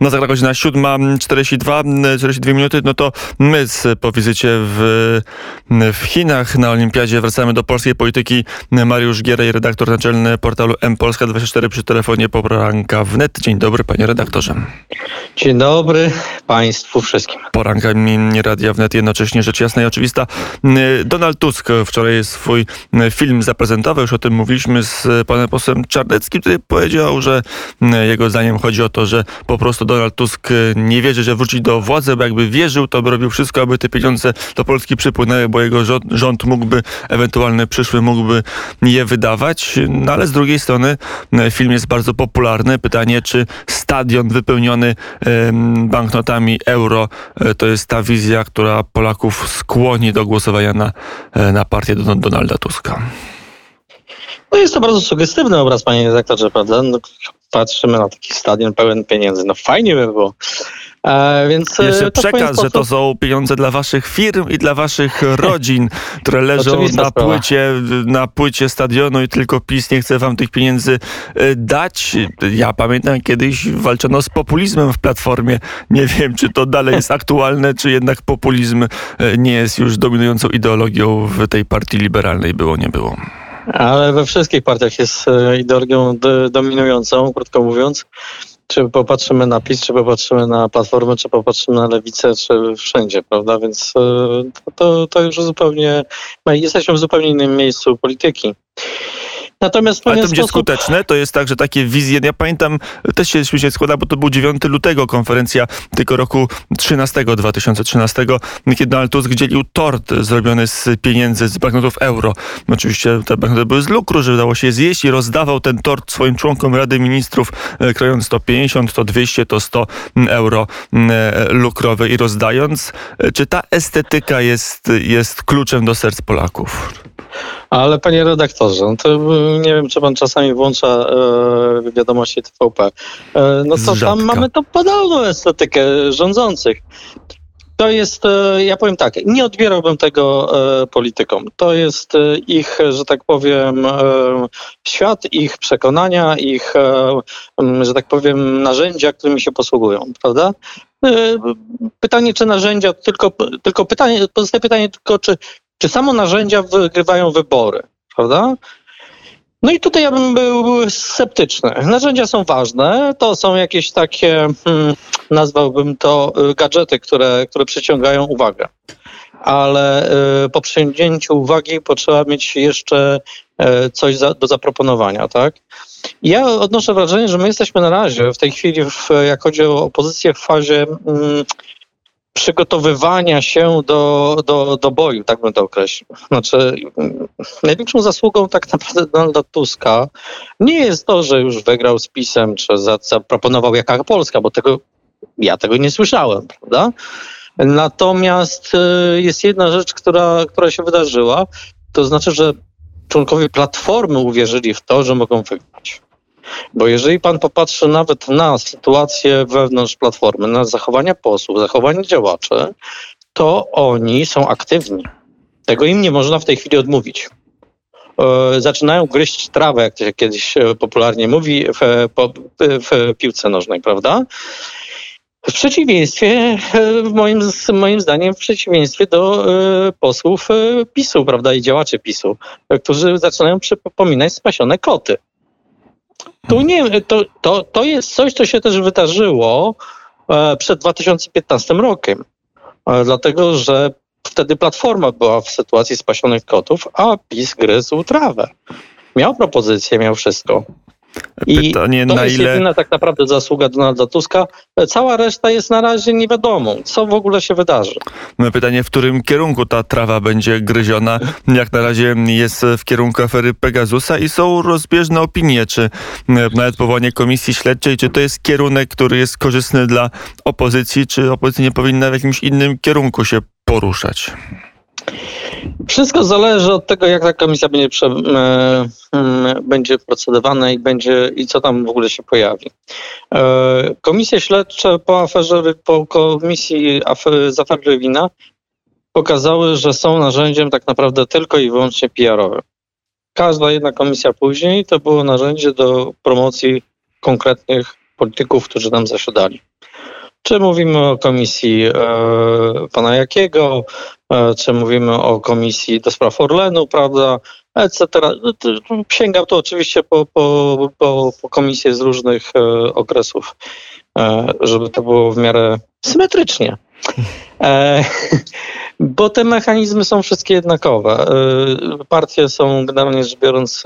No za godzina 7.42, 42 minuty, no to my po wizycie w, w Chinach na Olimpiadzie wracamy do polskiej polityki. Mariusz Gierej, redaktor naczelny portalu mpolska24 przy telefonie Poranka wnet. Dzień dobry panie redaktorze. Dzień dobry państwu wszystkim. Poranka Radia Wnet, jednocześnie rzecz jasna i oczywista. Donald Tusk wczoraj swój film zaprezentował, już o tym mówiliśmy z panem posłem Czarneckim, który powiedział, że jego zdaniem chodzi o to, że po prostu Donald Tusk nie wierzy, że wróci do władzy, bo jakby wierzył, to by robił wszystko, aby te pieniądze do Polski przypłynęły, bo jego rząd, rząd mógłby, ewentualny przyszły mógłby je wydawać. No ale z drugiej strony film jest bardzo popularny. Pytanie, czy stadion wypełniony banknotami euro e, to jest ta wizja, która Polaków skłoni do głosowania na, e, na partię Donalda Tuska. No jest to bardzo sugestywny obraz, panie redaktorze, prawda? No, patrzymy na taki stadion pełen pieniędzy. No fajnie by było. E, więc e, Jeszcze przekaz, sposób... że to są pieniądze dla waszych firm i dla waszych rodzin, które leżą na płycie, na płycie stadionu i tylko PiS nie chce wam tych pieniędzy e, dać. Ja pamiętam kiedyś walczono z populizmem w Platformie. Nie wiem, czy to dalej jest aktualne, czy jednak populizm e, nie jest już dominującą ideologią w tej partii liberalnej. Było, nie było. Ale we wszystkich partiach jest e, ideologią dominującą, krótko mówiąc. Czy popatrzymy na PiS, czy popatrzymy na Platformę, czy popatrzymy na Lewicę, czy wszędzie, prawda? Więc e, to, to już zupełnie, jesteśmy w zupełnie innym miejscu polityki. Natomiast Ale to będzie sposób... skuteczne? To jest tak, że takie wizje, ja pamiętam, też się, się składa, bo to był 9 lutego konferencja tylko roku 13, 2013, kiedy Donald Tusk dzielił tort zrobiony z pieniędzy, z banknotów euro. Oczywiście te banknoty były z lukru, że udało się je zjeść i rozdawał ten tort swoim członkom Rady Ministrów, e, krając to 50, to 200, to 100 euro e, lukrowe i rozdając. E, czy ta estetyka jest, jest kluczem do serc Polaków? Ale panie redaktorze, no to nie wiem, czy pan czasami włącza e, wiadomości TVP. E, no to tam mamy to podobną estetykę rządzących. To jest, e, ja powiem tak, nie odbierałbym tego e, politykom. To jest e, ich, że tak powiem, świat, ich przekonania, ich, że tak powiem, narzędzia, którymi się posługują, prawda? Pytanie, czy narzędzia, tylko, tylko pytanie, pozostaje pytanie tylko, czy czy samo narzędzia wygrywają wybory, prawda? No i tutaj ja bym był sceptyczny. Narzędzia są ważne, to są jakieś takie, hmm, nazwałbym to y, gadżety, które, które przyciągają uwagę. Ale y, po przyciągnięciu uwagi potrzeba mieć jeszcze y, coś za, do zaproponowania, tak? Ja odnoszę wrażenie, że my jesteśmy na razie w tej chwili, w, jak chodzi o opozycję, w fazie mm, przygotowywania się do, do, do boju, tak bym to określił. Znaczy, największą zasługą tak naprawdę Donalda Tuska nie jest to, że już wygrał z PiSem, czy zaproponował jaka Polska, bo tego ja tego nie słyszałem, prawda? Natomiast y, jest jedna rzecz, która, która się wydarzyła, to znaczy, że członkowie Platformy uwierzyli w to, że mogą wygrać. Bo jeżeli pan popatrzy nawet na sytuację wewnątrz Platformy, na zachowania posłów, zachowania działaczy, to oni są aktywni. Tego im nie można w tej chwili odmówić. E, zaczynają gryźć trawę, jak to się kiedyś e, popularnie mówi, w, w piłce nożnej, prawda? W przeciwieństwie, e, moim, moim zdaniem, w przeciwieństwie do posłów PiSu, prawda, i działaczy PiSu, którzy zaczynają przypominać spasione koty. Tu nie, to, to, to jest coś, co się też wydarzyło e, przed 2015 rokiem. E, dlatego, że wtedy Platforma była w sytuacji spasionych kotów, a PiS gryzł trawę. Miał propozycję, miał wszystko. I Pytanie, to na jest ile... jedyna tak naprawdę zasługa Donalda Tuska. Cała reszta jest na razie nie wiadomo, co w ogóle się wydarzy. No pytanie, w którym kierunku ta trawa będzie gryziona. Jak na razie jest w kierunku afery Pegasusa i są rozbieżne opinie, czy nawet powołanie komisji śledczej, czy to jest kierunek, który jest korzystny dla opozycji, czy opozycja nie powinna w jakimś innym kierunku się poruszać. Wszystko zależy od tego, jak ta komisja będzie, prze, będzie procedowana i, będzie, i co tam w ogóle się pojawi. E, komisje śledcze po aferze, po komisji afery, z afery Lewina pokazały, że są narzędziem tak naprawdę tylko i wyłącznie PR-owym. Każda jedna komisja później to było narzędzie do promocji konkretnych polityków, którzy tam zasiadali. Czy mówimy o komisji e, pana Jakiego, e, czy mówimy o komisji do spraw Orlenu, prawda, etc. No sięgam to oczywiście po, po, po, po komisje z różnych e, okresów, e, żeby to było w miarę symetrycznie. E, bo te mechanizmy są wszystkie jednakowe. E, partie są generalnie rzecz biorąc,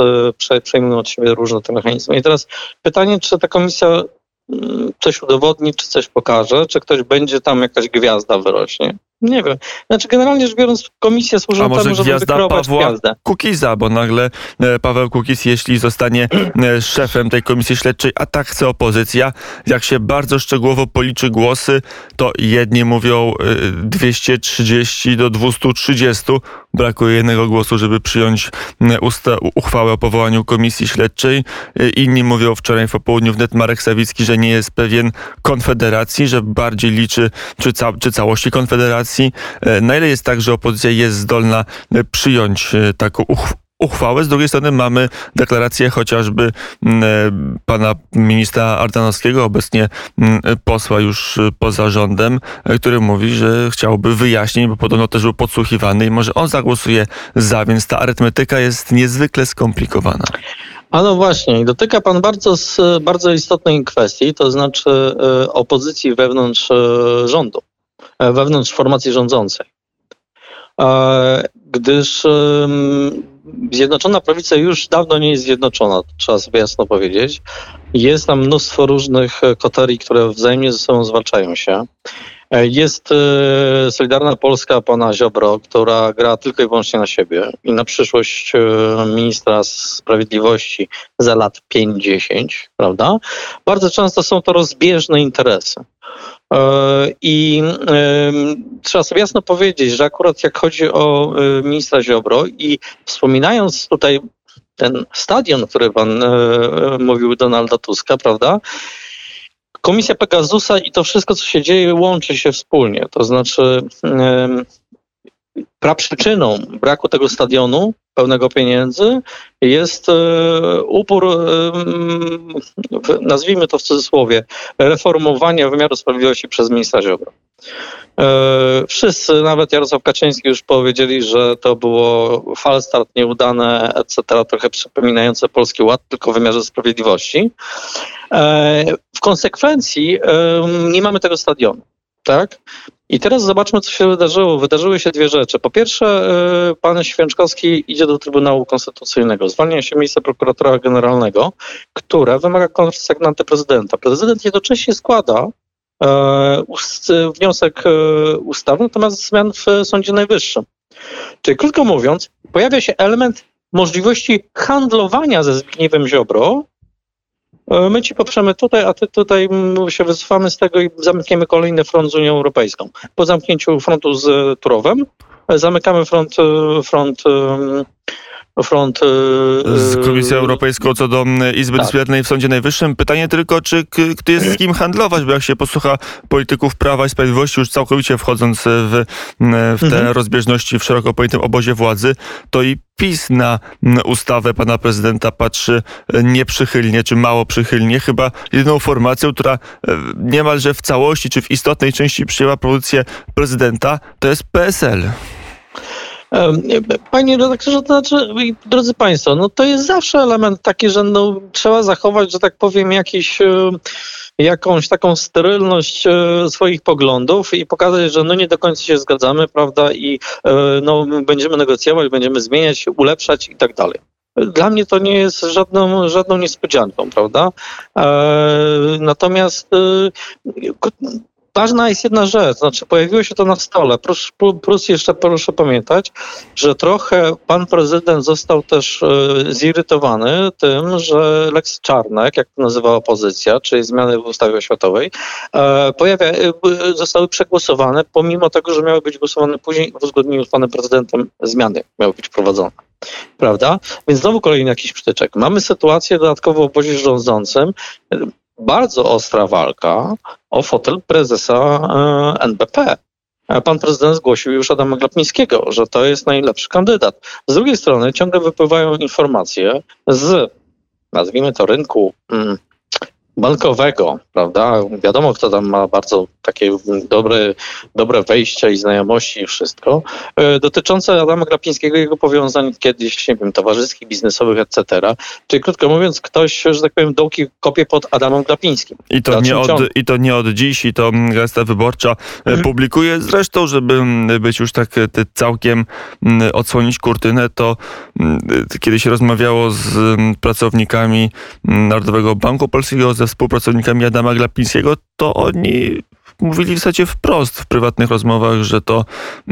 e, przejmują od siebie różne te mechanizmy. I teraz pytanie, czy ta komisja coś udowodni, czy coś pokaże, czy ktoś będzie tam jakaś gwiazda wyrośnie. Nie wiem. Znaczy generalnie rzecz biorąc komisje służą temu, żeby wykreować Pawła gwiazdę. Kukiza, bo nagle e, Paweł Kukiz, jeśli zostanie e, szefem tej komisji śledczej, a tak chce opozycja, jak się bardzo szczegółowo policzy głosy, to jedni mówią 230 e, do 230. Brakuje jednego głosu, żeby przyjąć uchwałę o powołaniu komisji śledczej. Inni mówią wczoraj w popołudniu wnet Marek Sawicki, że nie jest pewien konfederacji, że bardziej liczy czy, ca czy całości konfederacji E, na ile jest tak, że opozycja jest zdolna e, przyjąć e, taką uchwałę. Z drugiej strony mamy deklarację chociażby pana ministra Ardanowskiego, obecnie posła już poza rządem, który mówi, że chciałby wyjaśnień, bo podobno też był podsłuchiwany i może on zagłosuje za, więc ta arytmetyka jest niezwykle skomplikowana. A no właśnie, dotyka Pan bardzo, bardzo istotnej kwestii, to znaczy opozycji wewnątrz rządu. E, wewnątrz formacji rządzącej. E, gdyż Zjednoczona Prawica już dawno nie jest zjednoczona, trzeba sobie jasno powiedzieć. Jest tam mnóstwo różnych koterii, które wzajemnie ze sobą zwalczają się. E, jest Solidarna Polska pana Ziobro, która gra tylko i wyłącznie na siebie i na przyszłość ministra sprawiedliwości za lat 5-10, prawda? Bardzo często są to rozbieżne interesy. E, I trzeba sobie jasno powiedzieć, że akurat jak chodzi o e, ministra Ziobro i wspominając tutaj ten stadion, który pan e, mówił Donalda Tuska, prawda? Komisja Pegasusa i to wszystko, co się dzieje, łączy się wspólnie. To znaczy, praprzyczyną braku tego stadionu pełnego pieniędzy jest e, upór, e, nazwijmy to w cudzysłowie, reformowania wymiaru sprawiedliwości przez ministra Ziobro. E, wszyscy, nawet Jarosław Kaczyński już powiedzieli, że to było falstart nieudane, etc., trochę przypominające Polski Ład, tylko w wymiarze sprawiedliwości. W konsekwencji nie mamy tego stadionu. Tak? I teraz zobaczmy, co się wydarzyło. Wydarzyły się dwie rzeczy. Po pierwsze, y, pan Święczkowski idzie do Trybunału Konstytucyjnego. Zwalnia się miejsce prokuratora generalnego, które wymaga konsekwenty prezydenta. Prezydent jednocześnie składa e, wniosek e, ustawy natomiast zmian w Sądzie Najwyższym. Czyli krótko mówiąc, pojawia się element możliwości handlowania ze Zbigniewem Ziobro my ci poprzemy tutaj, a ty tutaj się wycofamy z tego i zamkniemy kolejny front z Unią Europejską. Po zamknięciu frontu z Turowem e, zamykamy front, e, front front. Z Komisją Europejską co do Izby tak. Dyscyplinarnej w Sądzie Najwyższym. Pytanie tylko, czy kto jest z kim handlować, bo jak się posłucha polityków Prawa i Sprawiedliwości, już całkowicie wchodząc w, w te mhm. rozbieżności w szeroko pojętym obozie władzy, to i PiS na ustawę pana prezydenta patrzy e, nieprzychylnie, czy mało przychylnie. Chyba jedyną formacją, która e, niemalże w całości, czy w istotnej części przyjęła propozycję prezydenta, to jest PSL. Panie redaktorze, to znaczy, drodzy Państwo, no to jest zawsze element taki, że no, trzeba zachować, że tak powiem, jakiś jakąś taką sterylność e, swoich poglądów i pokazać, że no nie do końca się zgadzamy, prawda, i e, no, będziemy negocjować, będziemy zmieniać, ulepszać i tak dalej. Dla mnie to nie jest żadną, żadną niespodzianką, prawda? E, natomiast ważna jest jedna rzecz, znaczy pojawiło się to na stole. Plus, plus jeszcze proszę pamiętać, że trochę pan prezydent został też e, zirytowany tym, że Lex Czarnek, jak to nazywa opozycja, czyli zmiany w ustawie oświatowej, e, pojawia, e, zostały przegłosowane, pomimo tego, że miały być głosowane później w uzgodnieniu z panem prezydentem zmiany miały być wprowadzone prawda? Więc znowu kolejny jakiś przytyczek. Mamy sytuację dodatkowo w obozie rządzącym bardzo ostra walka o fotel prezesa e, NBP. E, pan prezydent zgłosił już Adama Glapińskiego, że to jest najlepszy kandydat. Z drugiej strony ciągle wypływają informacje z, nazwijmy to, rynku mm, bankowego, prawda? Wiadomo, kto tam ma bardzo takie dobre, dobre wejścia i znajomości i wszystko, e, dotyczące Adama Glapińskiego i jego powiązań kiedyś, nie wiem, towarzyskich, biznesowych, etc. Czyli krótko mówiąc, ktoś, że tak powiem, dołki kopie pod Adamem Glapińskim. I to, nie od, I to nie od dziś, i to Gazeta Wyborcza e, mhm. publikuje. Zresztą, żeby być już tak e, całkiem odsłonić kurtynę, to kiedy się rozmawiało z pracownikami Narodowego Banku Polskiego, ze współpracownikami Adama Glapińskiego, to oni mówili w zasadzie wprost w prywatnych rozmowach, że to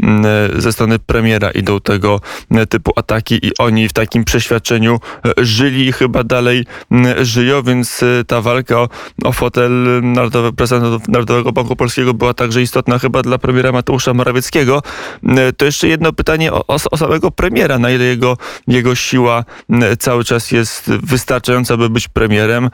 mm, ze strony premiera idą tego mm, typu ataki i oni w takim przeświadczeniu e, żyli i chyba dalej mm, żyją, więc e, ta walka o, o fotel Narodowy, prezydenta Narodowego Banku Polskiego była także istotna chyba dla premiera Mateusza Morawieckiego. To jeszcze jedno pytanie o, o samego premiera, na ile jego, jego siła cały czas jest wystarczająca, by być premierem.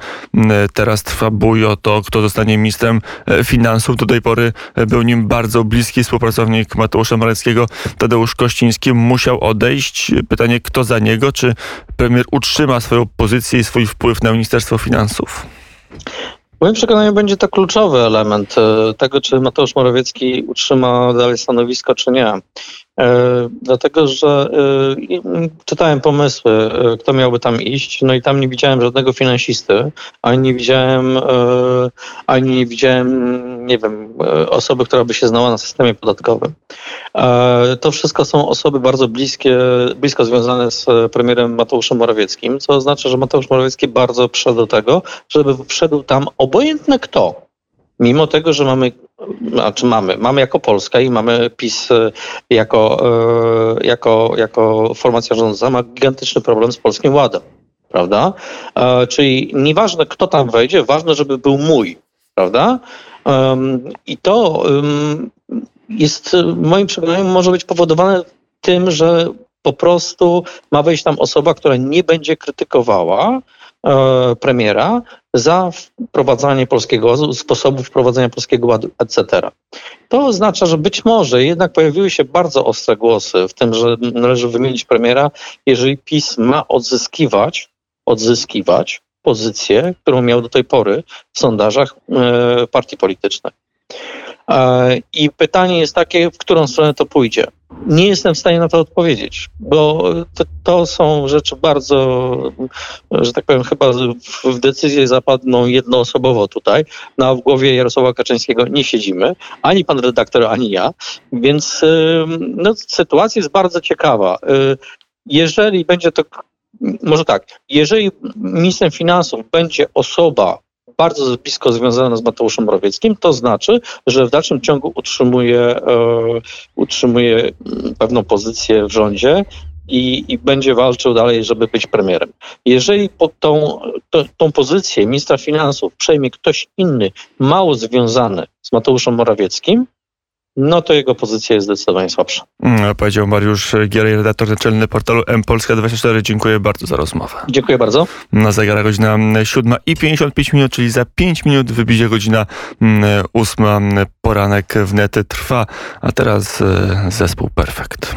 Teraz trwa bój o to, kto zostanie ministrem e, finansów. Do tej pory był nim bardzo bliski współpracownik Mateusza Morawieckiego, Tadeusz Kościński, musiał odejść. Pytanie, kto za niego? Czy premier utrzyma swoją pozycję i swój wpływ na Ministerstwo Finansów? Moim przekonaniu będzie to kluczowy element e, tego, czy Mateusz Morawiecki utrzyma dalej stanowisko, czy nie. E, dlatego, że e, czytałem pomysły, kto miałby tam iść, no i tam nie widziałem żadnego finansisty, ani nie widziałem, ani nie widziałem, nie wiem, osoby, która by się znała na systemie podatkowym. To wszystko są osoby bardzo bliskie, blisko związane z premierem Mateuszem Morawieckim, co oznacza, że Mateusz Morawiecki bardzo przyszedł do tego, żeby wszedł tam obojętne kto mimo tego, że mamy, znaczy mamy, mamy jako Polska i mamy PiS e, jako, e, jako, jako formacja rządząca, ma gigantyczny problem z Polskim Ładem, prawda? E, czyli nieważne kto tam wejdzie, ważne, żeby był mój, prawda? I to jest, moim przekonaniu, może być powodowane tym, że po prostu ma wejść tam osoba, która nie będzie krytykowała premiera, za wprowadzanie polskiego sposobu wprowadzenia polskiego ładu, etc. To oznacza, że być może jednak pojawiły się bardzo ostre głosy w tym, że należy wymienić premiera, jeżeli PiS ma odzyskiwać, odzyskiwać pozycję, którą miał do tej pory w sondażach e, partii politycznych. E, I pytanie jest takie, w którą stronę to pójdzie. Nie jestem w stanie na to odpowiedzieć, bo to, to są rzeczy bardzo, że tak powiem, chyba w decyzję zapadną jednoosobowo tutaj. Na w głowie Jarosława Kaczyńskiego nie siedzimy, ani pan redaktor, ani ja, więc no, sytuacja jest bardzo ciekawa. Jeżeli będzie to, może tak, jeżeli ministrem finansów będzie osoba, bardzo blisko związana z Mateuszem Morawieckim, to znaczy, że w dalszym ciągu utrzymuje, e, utrzymuje mm, pewną pozycję w rządzie i, i, będzie walczył dalej, żeby być premierem. Jeżeli pod tą, to, tą pozycję ministra finansów przejmie ktoś inny, mało związany z Mateuszem Morawieckim, no to jego pozycja jest zdecydowanie słabsza. Mm, powiedział Mariusz Gierej, redaktor naczelny portalu mpolska24. Dziękuję bardzo za rozmowę. Dziękuję bardzo. Na zegarach godzina 7 i 55 minut, czyli za 5 minut wybije godzina 8. Mm, poranek w nety trwa, a teraz e, zespół Perfekt.